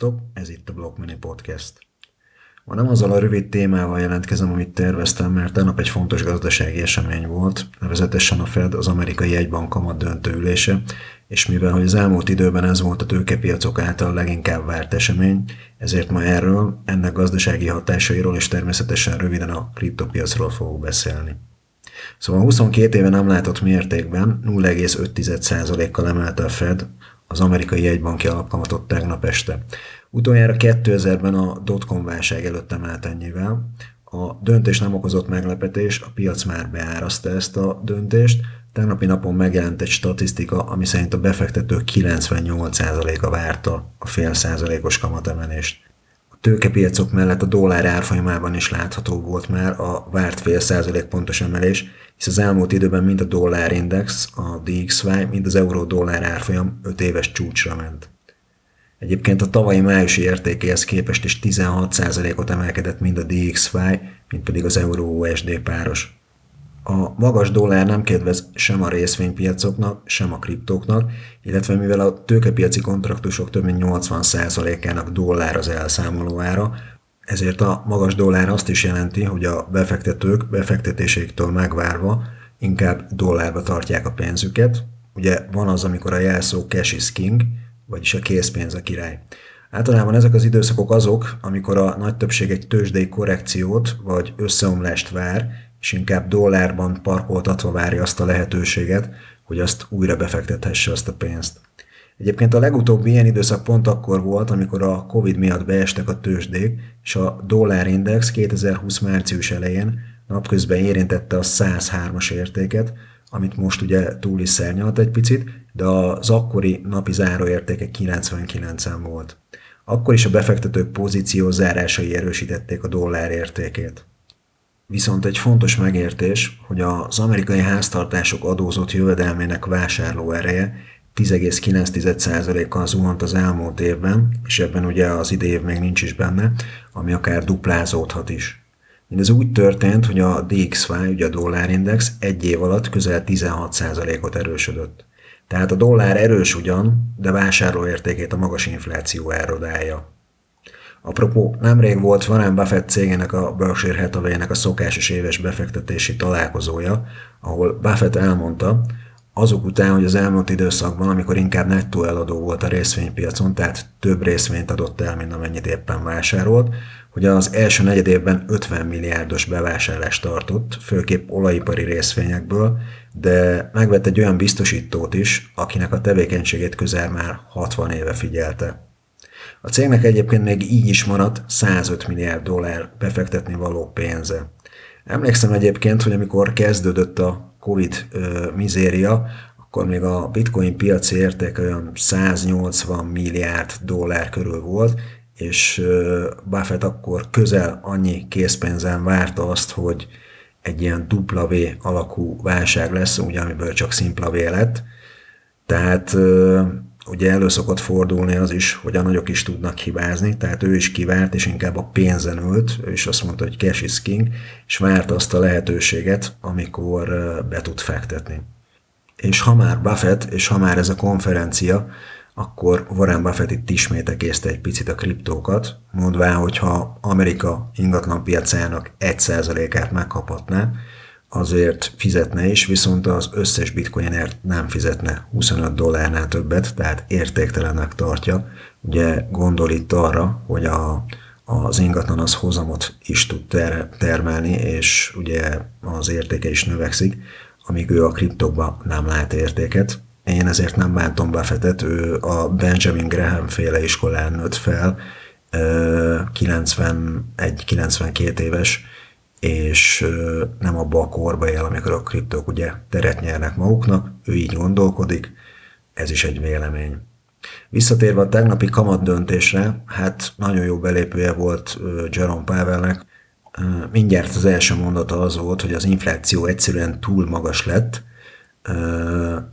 Sziasztok, ez itt a Block Mini Podcast. Ma nem azzal a rövid témával jelentkezem, amit terveztem, mert tegnap egy fontos gazdasági esemény volt, nevezetesen a Fed, az amerikai egybank kamat döntőülése, és mivel hogy az elmúlt időben ez volt a tőkepiacok által leginkább várt esemény, ezért ma erről, ennek gazdasági hatásairól és természetesen röviden a kriptopiacról fogok beszélni. Szóval 22 éve nem látott mértékben 0,5%-kal emelte a Fed az amerikai jegybanki alapkamatot tegnap este. Utoljára 2000-ben a dotcom válság előtt emelt ennyivel. A döntés nem okozott meglepetés, a piac már beáraszta ezt a döntést. Tegnapi napon megjelent egy statisztika, ami szerint a befektetők 98%-a várta a fél százalékos kamatemelést tőkepiacok mellett a dollár árfolyamában is látható volt már a várt fél százalék pontos emelés, hisz az elmúlt időben mind a dollárindex, a DXY, mind az euró-dollár árfolyam 5 éves csúcsra ment. Egyébként a tavalyi májusi értékéhez képest is 16%-ot emelkedett mind a DXY, mind pedig az euró-USD páros. A magas dollár nem kedvez sem a részvénypiacoknak, sem a kriptóknak, illetve mivel a tőkepiaci kontraktusok több mint 80%-ának dollár az elszámoló ára, ezért a magas dollár azt is jelenti, hogy a befektetők befektetéséktől megvárva inkább dollárba tartják a pénzüket. Ugye van az, amikor a jelszó cash is king, vagyis a készpénz a király. Általában ezek az időszakok azok, amikor a nagy többség egy tőzsdei korrekciót vagy összeomlást vár, és inkább dollárban parkoltatva várja azt a lehetőséget, hogy azt újra befektethesse azt a pénzt. Egyébként a legutóbbi ilyen időszak pont akkor volt, amikor a Covid miatt beestek a tőzsdék, és a dollárindex 2020 március elején napközben érintette a 103-as értéket, amit most ugye túl is szárnyalt egy picit, de az akkori napi záróértéke 99-en volt. Akkor is a befektetők pozíció zárásai erősítették a dollár értékét. Viszont egy fontos megértés, hogy az amerikai háztartások adózott jövedelmének vásárló ereje 10,9%-kal zuhant az elmúlt évben, és ebben ugye az idei még nincs is benne, ami akár duplázódhat is. Mindez úgy történt, hogy a DXY, ugye a dollárindex egy év alatt közel 16%-ot erősödött. Tehát a dollár erős ugyan, de vásárlóértékét a magas infláció elrodálja. Apropó, nemrég volt Warren Buffett cégének a Berkshire hathaway a szokásos éves befektetési találkozója, ahol Buffett elmondta, azok után, hogy az elmúlt időszakban, amikor inkább nettó eladó volt a részvénypiacon, tehát több részvényt adott el, mint amennyit éppen vásárolt, hogy az első negyed évben 50 milliárdos bevásárlást tartott, főképp olajipari részvényekből, de megvett egy olyan biztosítót is, akinek a tevékenységét közel már 60 éve figyelte. A cégnek egyébként még így is maradt 105 milliárd dollár befektetni való pénze. Emlékszem egyébként, hogy amikor kezdődött a Covid ö, mizéria, akkor még a bitcoin piaci értéke olyan 180 milliárd dollár körül volt, és Buffett akkor közel annyi készpénzen várta azt, hogy egy ilyen dupla V alakú válság lesz, ugye, amiből csak szimpla V lett. Tehát ugye elő szokott fordulni az is, hogy a nagyok is tudnak hibázni, tehát ő is kivárt, és inkább a pénzen ült, ő is azt mondta, hogy cash is king, és várt azt a lehetőséget, amikor be tud fektetni. És ha már Buffett, és ha már ez a konferencia, akkor Warren Buffett itt ismét egészte egy picit a kriptókat, mondván, hogy ha Amerika ingatlan piacának 1%-át megkaphatná, azért fizetne is, viszont az összes bitcoinért nem fizetne 25 dollárnál többet, tehát értéktelennek tartja. Ugye gondol itt arra, hogy a, az ingatlan az hozamot is tud ter- termelni, és ugye az értéke is növekszik, amíg ő a kriptokban nem lát értéket. Én ezért nem bántom Buffettet, ő a Benjamin Graham féle iskolán nőtt fel, 91-92 éves, és nem abba a korba él, amikor a kriptók ugye teret nyernek maguknak, ő így gondolkodik, ez is egy vélemény. Visszatérve a tegnapi kamat döntésre, hát nagyon jó belépője volt Jerome Powellnek. Mindjárt az első mondata az volt, hogy az infláció egyszerűen túl magas lett.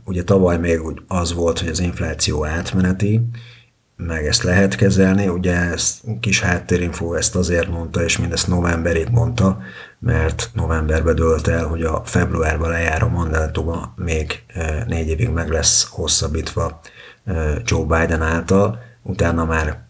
Ugye tavaly még az volt, hogy az infláció átmeneti, meg ezt lehet kezelni. Ugye ez kis háttérinfó ezt azért mondta, és mindezt novemberig mondta, mert novemberben dölt el, hogy a februárban lejáró mandátuma még e, négy évig meg lesz hosszabbítva e, Joe Biden által, utána már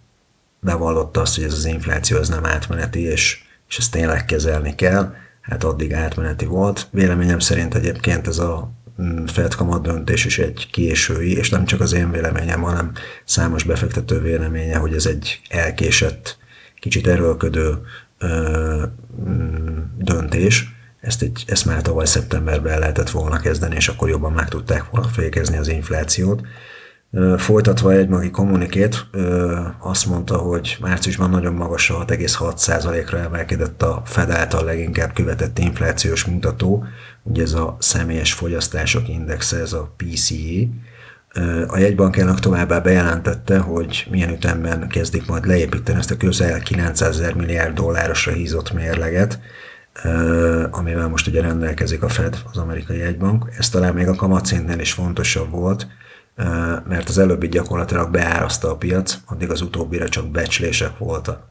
bevallotta azt, hogy ez az infláció az nem átmeneti, és, és ezt tényleg kezelni kell. Hát addig átmeneti volt. Véleményem szerint egyébként ez a mm, Fed kamat döntés is egy késői, és nem csak az én véleményem, hanem számos befektető véleménye, hogy ez egy elkésett, kicsit erőlködő ö, mm, döntés. Ezt, egy, ezt már tavaly szeptemberben lehetett volna kezdeni, és akkor jobban meg tudták volna fékezni az inflációt. Folytatva egy magi kommunikét, azt mondta, hogy márciusban nagyon magas a 6,6%-ra emelkedett a Fed által leginkább követett inflációs mutató, ugye ez a személyes fogyasztások indexe, ez a PCE. A jegybankának továbbá bejelentette, hogy milyen ütemben kezdik majd leépíteni ezt a közel 900 milliárd dollárosra hízott mérleget, amivel most ugye rendelkezik a Fed, az amerikai jegybank. Ez talán még a kamatszintnél is fontosabb volt, mert az előbbi gyakorlatilag beáraszta a piac, addig az utóbbira csak becslések voltak.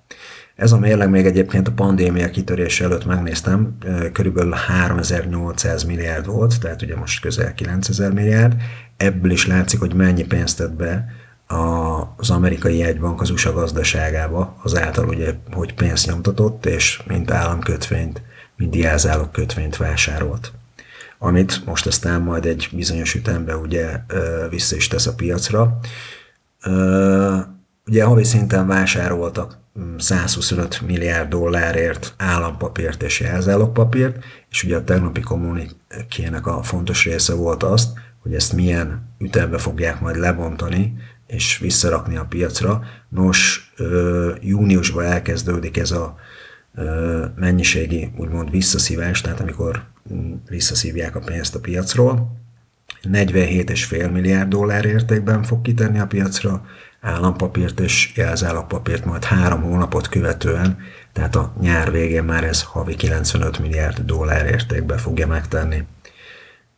Ez a mérleg még egyébként a pandémia kitörése előtt megnéztem, körülbelül 3800 milliárd volt, tehát ugye most közel 9000 milliárd. Ebből is látszik, hogy mennyi pénzt tett be az amerikai jegybank az USA gazdaságába, azáltal ugye, hogy pénzt nyomtatott, és mint államkötvényt, mint diázálok kötvényt vásárolt amit most aztán majd egy bizonyos ütembe ugye vissza is tesz a piacra. Ugye havi szinten vásároltak 125 mm, milliárd dollárért állampapírt és jelzálogpapírt, és ugye a tegnapi kommunikének a fontos része volt azt, hogy ezt milyen ütembe fogják majd lebontani, és visszarakni a piacra. Nos, júniusban elkezdődik ez a mennyiségi úgymond visszaszívás, tehát amikor visszaszívják a pénzt a piacról. 47,5 milliárd dollár értékben fog kitenni a piacra, állampapírt és jelzállagpapírt majd három hónapot követően, tehát a nyár végén már ez havi 95 milliárd dollár értékben fogja megtenni.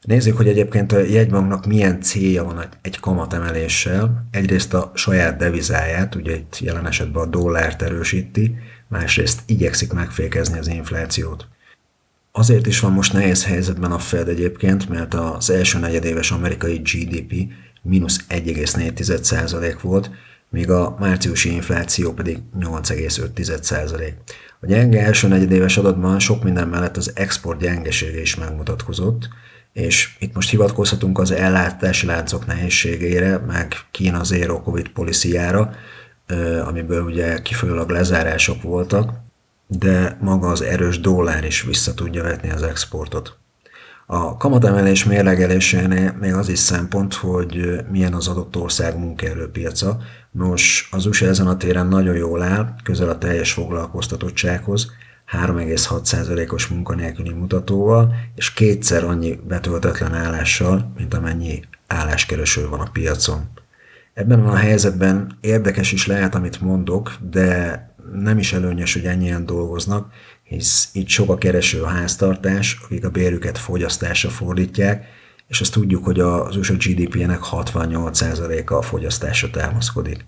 Nézzük, hogy egyébként a jegybanknak milyen célja van egy kamatemeléssel. Egyrészt a saját devizáját, ugye itt jelen esetben a dollárt erősíti, másrészt igyekszik megfékezni az inflációt. Azért is van most nehéz helyzetben a Fed egyébként, mert az első negyedéves amerikai GDP mínusz 1,4% volt, míg a márciusi infláció pedig 8,5%. A gyenge első negyedéves adatban sok minden mellett az export gyengesége is megmutatkozott, és itt most hivatkozhatunk az ellátási láncok nehézségére, meg Kína zero covid policyjára, amiből ugye kifolyólag lezárások voltak, de maga az erős dollár is vissza tudja vetni az exportot. A kamatemelés mérlegelésénél még az is szempont, hogy milyen az adott ország munkaerőpiaca. Nos, az USA ezen a téren nagyon jól áll, közel a teljes foglalkoztatottsághoz, 3,6%-os munkanélküli mutatóval, és kétszer annyi betöltetlen állással, mint amennyi álláskereső van a piacon. Ebben a helyzetben érdekes is lehet, amit mondok, de nem is előnyös, hogy ennyien dolgoznak, hisz itt sok a kereső háztartás, akik a bérüket fogyasztásra fordítják, és azt tudjuk, hogy az USA GDP-nek 68%-a a fogyasztásra támaszkodik.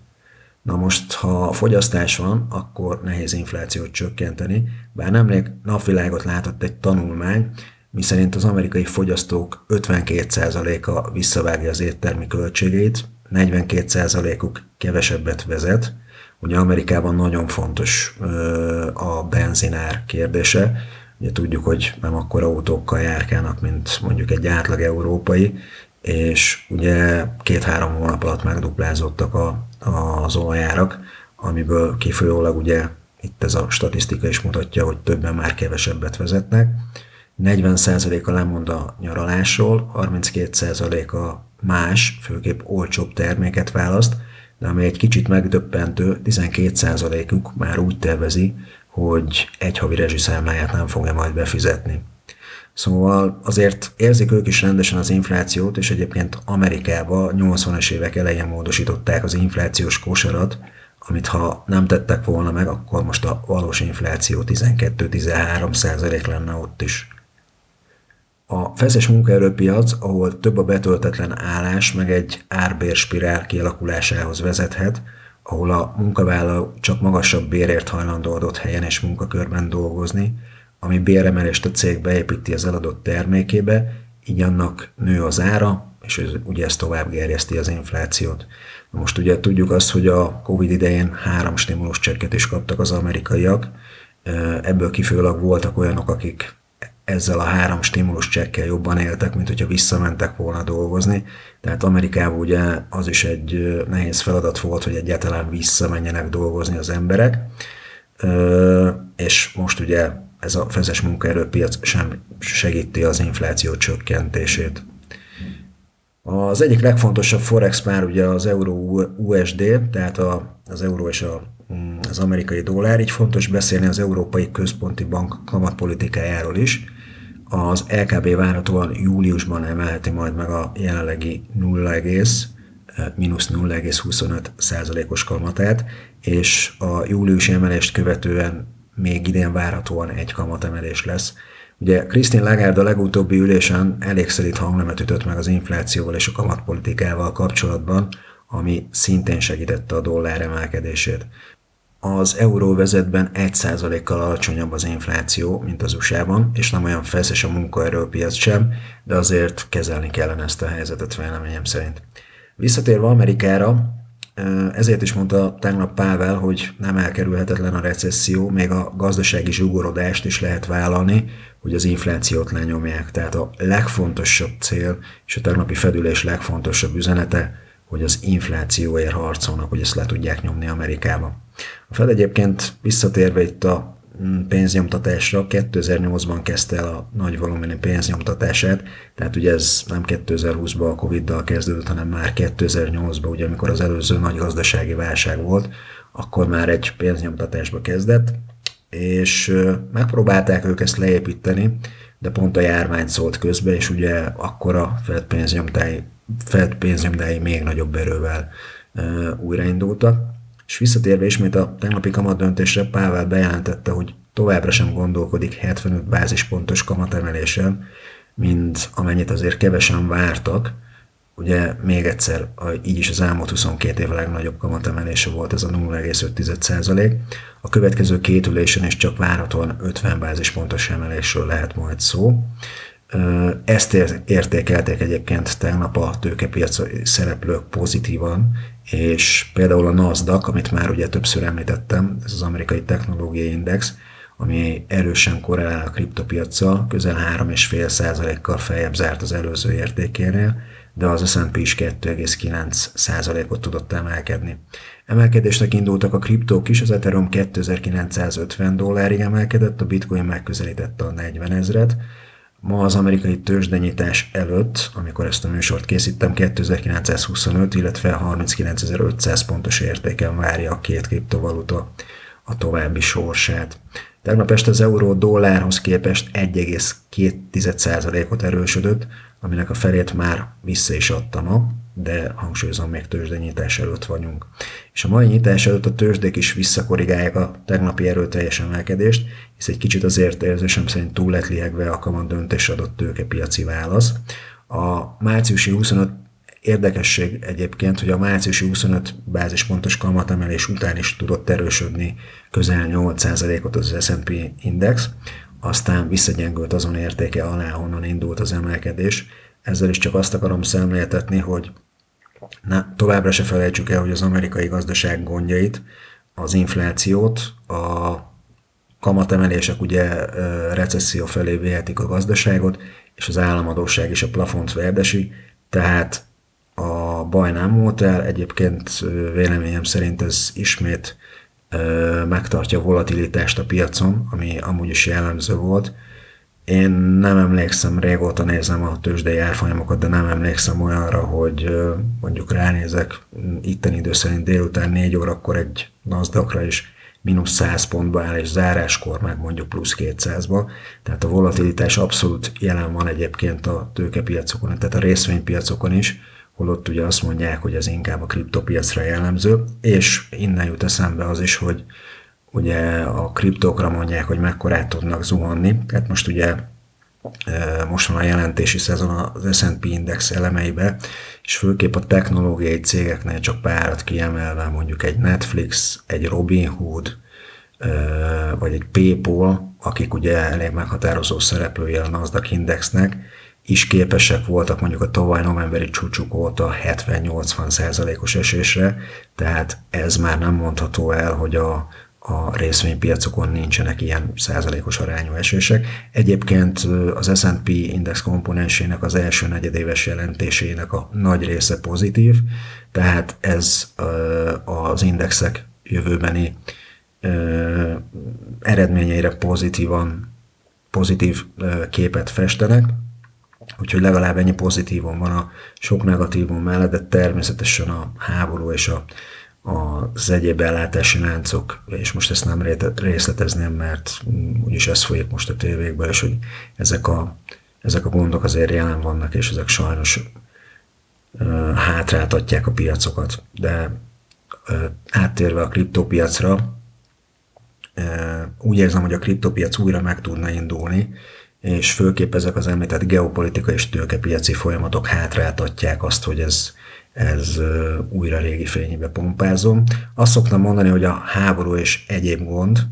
Na most, ha fogyasztás van, akkor nehéz inflációt csökkenteni, bár nemrég napvilágot látott egy tanulmány, miszerint az amerikai fogyasztók 52%-a visszavágja az éttermi költségeit, 42%-uk kevesebbet vezet, Ugye Amerikában nagyon fontos a benzinár kérdése. Ugye tudjuk, hogy nem akkor autókkal járkálnak, mint mondjuk egy átlag európai, és ugye két-három hónap alatt megduplázottak a, az olajárak, amiből kifolyólag ugye itt ez a statisztika is mutatja, hogy többen már kevesebbet vezetnek. 40%-a lemond a nyaralásról, 32%-a más, főképp olcsóbb terméket választ, de ami egy kicsit megdöbbentő, 12%-uk már úgy tervezi, hogy egy havi rezsiszámláját nem fogja majd befizetni. Szóval azért érzik ők is rendesen az inflációt, és egyébként Amerikában 80-as évek elején módosították az inflációs kosarat, amit ha nem tettek volna meg, akkor most a valós infláció 12-13 százalék lenne ott is. A feszes munkaerőpiac, ahol több a betöltetlen állás, meg egy árbérspirál kialakulásához vezethet, ahol a munkavállaló csak magasabb bérért hajlandó adott helyen és munkakörben dolgozni, ami béremelést a cég beépíti az eladott termékébe, így annak nő az ára, és ez, ugye ez tovább gerjeszti az inflációt. Most ugye tudjuk azt, hogy a Covid idején három stimulus csekket is kaptak az amerikaiak, ebből kifőleg voltak olyanok, akik ezzel a három stimulus csekkel jobban éltek, mint hogyha visszamentek volna dolgozni. Tehát Amerikában ugye az is egy nehéz feladat volt, hogy egyáltalán visszamenjenek dolgozni az emberek, és most ugye ez a fezes munkaerőpiac sem segíti az infláció csökkentését. Az egyik legfontosabb forex pár ugye az euró USD, tehát a, az euró és a, az amerikai dollár, így fontos beszélni az Európai Központi Bank kamatpolitikájáról is. Az LKB várhatóan júliusban emelheti majd meg a jelenlegi 0, mínusz 0,25 százalékos kamatát, és a júliusi emelést követően még idén várhatóan egy kamatemelés lesz. Ugye Christine Lagarde a legutóbbi ülésen elég szelít hangnemet ütött meg az inflációval és a kamatpolitikával kapcsolatban, ami szintén segítette a dollár emelkedését. Az euróvezetben 1%-kal alacsonyabb az infláció, mint az USA-ban, és nem olyan feszes a munkaerőpiac sem, de azért kezelni kellene ezt a helyzetet véleményem szerint. Visszatérve Amerikára, ezért is mondta tegnap Pável, hogy nem elkerülhetetlen a recesszió, még a gazdasági zsugorodást is lehet vállalni, hogy az inflációt lenyomják. Tehát a legfontosabb cél és a tegnapi fedülés legfontosabb üzenete, hogy az inflációért harcolnak, hogy ezt le tudják nyomni Amerikába. A Fed egyébként visszatérve itt a Mm, pénznyomtatásra 2008-ban kezdte el a nagy volumenű pénznyomtatását, tehát ugye ez nem 2020-ban a Covid-dal kezdődött, hanem már 2008-ban, ugye amikor az előző nagy gazdasági válság volt, akkor már egy pénznyomtatásba kezdett, és megpróbálták ők ezt leépíteni, de pont a járvány szólt közbe, és ugye akkor a Fed pénznyomtái, Fed pénznyomtái még nagyobb erővel újraindultak. És visszatérve ismét a tegnapi kamat döntésre, Pável bejelentette, hogy továbbra sem gondolkodik 75 bázispontos kamatemeléssel, mint amennyit azért kevesen vártak. Ugye még egyszer, így is az elmúlt 22 év legnagyobb kamatemelése volt ez a 0,5 A következő két ülésen is csak várhatóan 50 bázispontos emelésről lehet majd szó. Ezt értékelték egyébként tegnap a tőkepiac szereplők pozitívan, és például a NASDAQ, amit már ugye többször említettem, ez az amerikai technológiai index, ami erősen korrelál a kriptopiacsal, közel 3,5%-kal feljebb zárt az előző értékénél, de az S&P is 2,9%-ot tudott emelkedni. Emelkedésnek indultak a kriptók is, az Ethereum 2950 dollárig emelkedett, a Bitcoin megközelítette a 40 ezret, Ma az amerikai tőzsdenyítás előtt, amikor ezt a műsort készítem, 2925, illetve 39.500 pontos értéken várja a két kriptovaluta a további sorsát. Tegnap este az euró dollárhoz képest 1,2%-ot erősödött, aminek a felét már vissza is adta ma, de hangsúlyozom, még tőzsdenyítás előtt vagyunk. És a mai nyitás előtt a tőzsdék is visszakorrigálják a tegnapi erőteljes emelkedést, hisz egy kicsit azért érzésem szerint túl lett lihegve a kamat döntés adott tőkepiaci válasz. A márciusi 25 Érdekesség egyébként, hogy a márciusi 25 bázispontos kamatemelés után is tudott erősödni közel 8%-ot az S&P index, aztán visszagyengült azon értéke alá, honnan indult az emelkedés. Ezzel is csak azt akarom szemléltetni, hogy na, továbbra se felejtsük el, hogy az amerikai gazdaság gondjait, az inflációt, a kamatemelések ugye recesszió felé vihetik a gazdaságot, és az államadóság is a plafont verdesi, tehát a baj nem volt el, egyébként véleményem szerint ez ismét megtartja a volatilitást a piacon, ami amúgy is jellemző volt. Én nem emlékszem, régóta nézem a tőzsdei árfolyamokat, de nem emlékszem olyanra, hogy mondjuk ránézek itten idő szerint délután 4 órakor egy nasdaq is mínusz 100 pontba áll, és záráskor meg mondjuk plusz 200-ba. Tehát a volatilitás abszolút jelen van egyébként a tőkepiacokon, tehát a részvénypiacokon is holott ugye azt mondják, hogy ez inkább a kriptopiacra jellemző, és innen jut eszembe az is, hogy ugye a kriptókra mondják, hogy mekkorát tudnak zuhanni, tehát most ugye e, most van a jelentési szezon az S&P Index elemeibe, és főképp a technológiai cégeknél csak párat kiemelve, mondjuk egy Netflix, egy Robinhood, e, vagy egy PayPal, akik ugye elég meghatározó szereplője a Nasdaq Indexnek, is képesek voltak mondjuk a tavaly novemberi csúcsuk óta 70-80 százalékos esésre, tehát ez már nem mondható el, hogy a, a részvénypiacokon nincsenek ilyen százalékos arányú esések. Egyébként az S&P index komponensének az első negyedéves jelentésének a nagy része pozitív, tehát ez az indexek jövőbeni eredményeire pozitívan, pozitív képet festenek, úgyhogy legalább ennyi pozitívum van a sok negatívum mellett, de természetesen a háború és a az egyéb ellátási láncok, és most ezt nem részletezném, mert úgyis ez folyik most a tévékből, és hogy ezek a, ezek a gondok azért jelen vannak, és ezek sajnos hátráltatják a piacokat. De áttérve a kriptópiacra, úgy érzem, hogy a kriptópiac újra meg tudna indulni, és főképp ezek az említett geopolitikai és tőkepiaci folyamatok hátráltatják azt, hogy ez ez újra régi fényébe pompázom. Azt szoktam mondani, hogy a háború és egyéb gond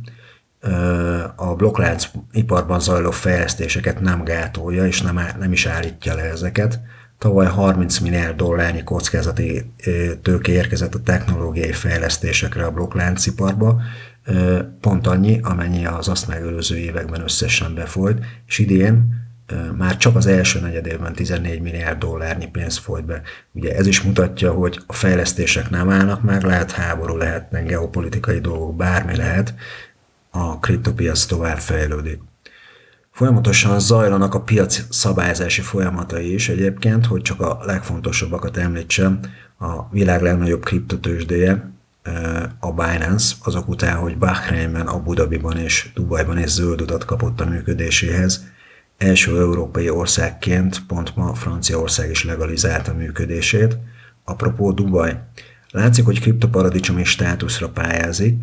a blokklánc iparban zajló fejlesztéseket nem gátolja, és nem, nem is állítja le ezeket. Tavaly 30 milliárd dollárnyi kockázati tőke érkezett a technológiai fejlesztésekre a blokklánciparba, pont annyi, amennyi az azt megelőző években összesen befolyt, és idén már csak az első negyedévben 14 milliárd dollárnyi pénz folyt be. Ugye ez is mutatja, hogy a fejlesztések nem állnak meg, lehet háború, lehetnek geopolitikai dolgok, bármi lehet, a kriptopiac tovább fejlődik. Folyamatosan zajlanak a piac szabályzási folyamatai is egyébként, hogy csak a legfontosabbakat említsem, a világ legnagyobb kriptotősdéje, a Binance, azok után, hogy Bahreinben, Abu Dhabiban és Dubajban is zöld utat kapott a működéséhez, első európai országként pont ma Franciaország is legalizálta működését. Apropó Dubaj. Látszik, hogy kriptoparadicsomi státuszra pályázik.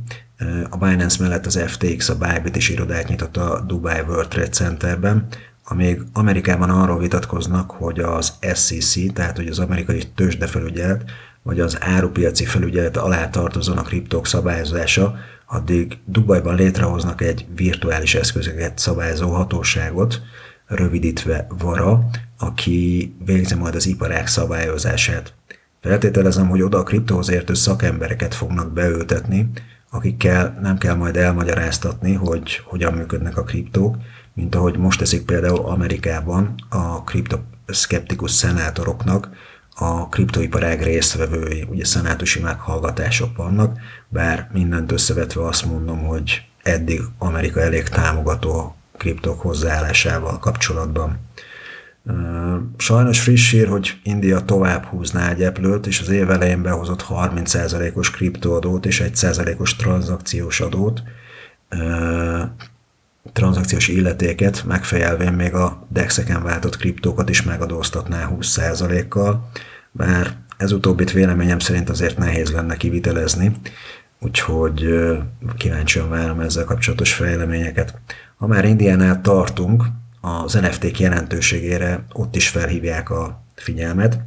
A Binance mellett az FTX, a Bybit is irodát nyitott a Dubai World Trade Centerben, amíg Amerikában arról vitatkoznak, hogy az SEC, tehát hogy az amerikai tőzsdefelügyelet, vagy az árupiaci felügyelet alá tartozon a kriptók szabályozása, addig Dubajban létrehoznak egy virtuális eszközöket szabályozó hatóságot, rövidítve VARA, aki végzi majd az iparág szabályozását. Feltételezem, hogy oda a kriptóhoz értő szakembereket fognak beültetni, akikkel nem kell majd elmagyaráztatni, hogy hogyan működnek a kriptók, mint ahogy most teszik például Amerikában a kriptoszkeptikus szenátoroknak, a kriptoiparág résztvevői, ugye szenátusi meghallgatások vannak, bár mindent összevetve azt mondom, hogy eddig Amerika elég támogató kriptok hozzáállásával kapcsolatban. Sajnos friss hír, hogy India tovább húzná egy eplőt, és az év elején behozott 30%-os kriptoadót és 1%-os tranzakciós adót, tranzakciós illetéket, megfejelvén még a dexeken váltott kriptókat is megadóztatná 20%-kal, bár ez utóbbit véleményem szerint azért nehéz lenne kivitelezni, úgyhogy kíváncsian várom ezzel kapcsolatos fejleményeket. Ha már Indiánál tartunk, az NFT-k jelentőségére ott is felhívják a figyelmet,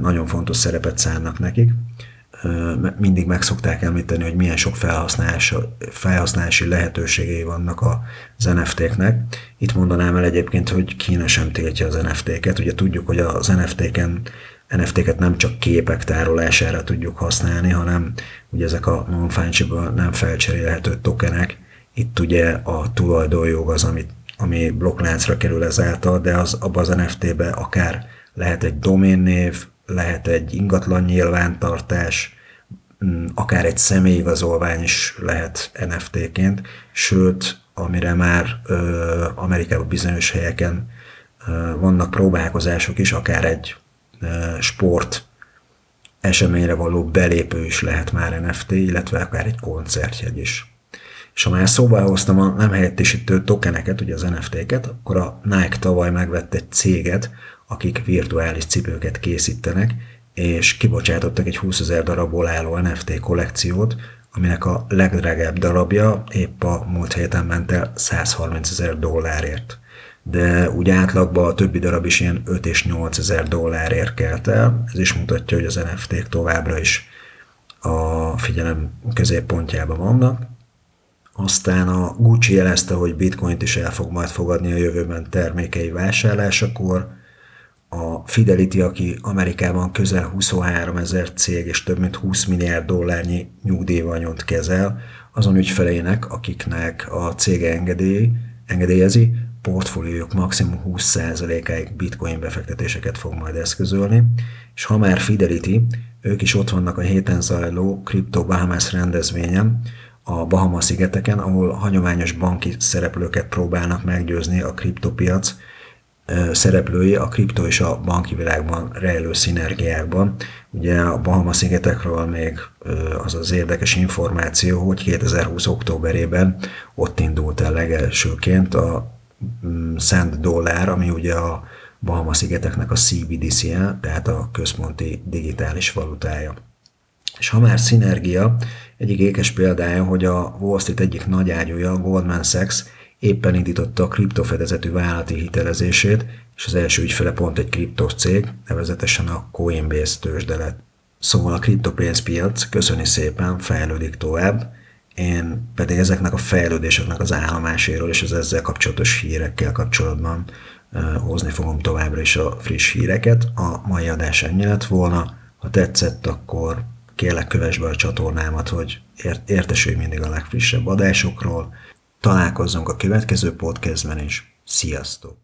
nagyon fontos szerepet szánnak nekik. Mindig meg szokták említeni, hogy milyen sok felhasználási lehetőségei vannak az NFT-knek. Itt mondanám el egyébként, hogy Kína sem tiltja az NFT-ket. Ugye tudjuk, hogy az NFT-ken NFT-ket nem csak képek tárolására tudjuk használni, hanem ugye ezek a non-fungible, nem felcserélhető tokenek, itt ugye a tulajdonjog az, amit, ami blokkláncra kerül ezáltal, de az abban az NFT-be akár lehet egy doménnév, lehet egy ingatlan nyilvántartás, mm, akár egy személyigazolvány is lehet NFT-ként, sőt, amire már ö, Amerikában bizonyos helyeken ö, vannak próbálkozások is, akár egy sport eseményre való belépő is lehet már NFT, illetve akár egy koncertjegy is. És ha már szóba hoztam a nem helyettesítő tokeneket, ugye az NFT-ket, akkor a Nike tavaly megvett egy céget, akik virtuális cipőket készítenek, és kibocsátottak egy 20 ezer darabból álló NFT kollekciót, aminek a legdrágább darabja épp a múlt héten ment el 130 ezer dollárért. De úgy átlagban a többi darab is ilyen 5 és 8 ezer dollárért kelt el. Ez is mutatja, hogy az NFT-k továbbra is a figyelem középpontjában vannak. Aztán a Gucci jelezte, hogy bitcoint is el fog majd fogadni a jövőben termékei vásárlásakor. A Fidelity, aki Amerikában közel 23 ezer cég és több mint 20 milliárd dollárnyi nyugdíjvanyont kezel, azon ügyfeleinek, akiknek a cége engedély, engedélyezi, portfóliójuk maximum 20%-áig bitcoin befektetéseket fog majd eszközölni, és ha már Fidelity, ők is ott vannak a héten zajló Crypto Bahamas rendezvényen, a Bahama-szigeteken, ahol hagyományos banki szereplőket próbálnak meggyőzni a kriptopiac szereplői a kripto és a banki világban rejlő szinergiákban. Ugye a Bahama-szigetekről még az az érdekes információ, hogy 2020. októberében ott indult el legelsőként a Szent dollár, ami ugye a Bahama-szigeteknek a CBDC-je, tehát a központi digitális valutája. És ha már szinergia, egyik ékes példája, hogy a Wall Street egyik nagy ágyúja, a Goldman Sachs éppen indította a kriptofedezetű vállalati hitelezését, és az első ügyfele pont egy kriptos cég, nevezetesen a Coinbase tőzsde lett. Szóval a kriptopénzpiac köszöni szépen, fejlődik tovább, én pedig ezeknek a fejlődéseknek az állomáséről és az ezzel kapcsolatos hírekkel kapcsolatban hozni fogom továbbra is a friss híreket. A mai adás ennyi lett volna. Ha tetszett, akkor kérlek kövess be a csatornámat, hogy értesülj mindig a legfrissebb adásokról. Találkozzunk a következő podcastben is. Sziasztok!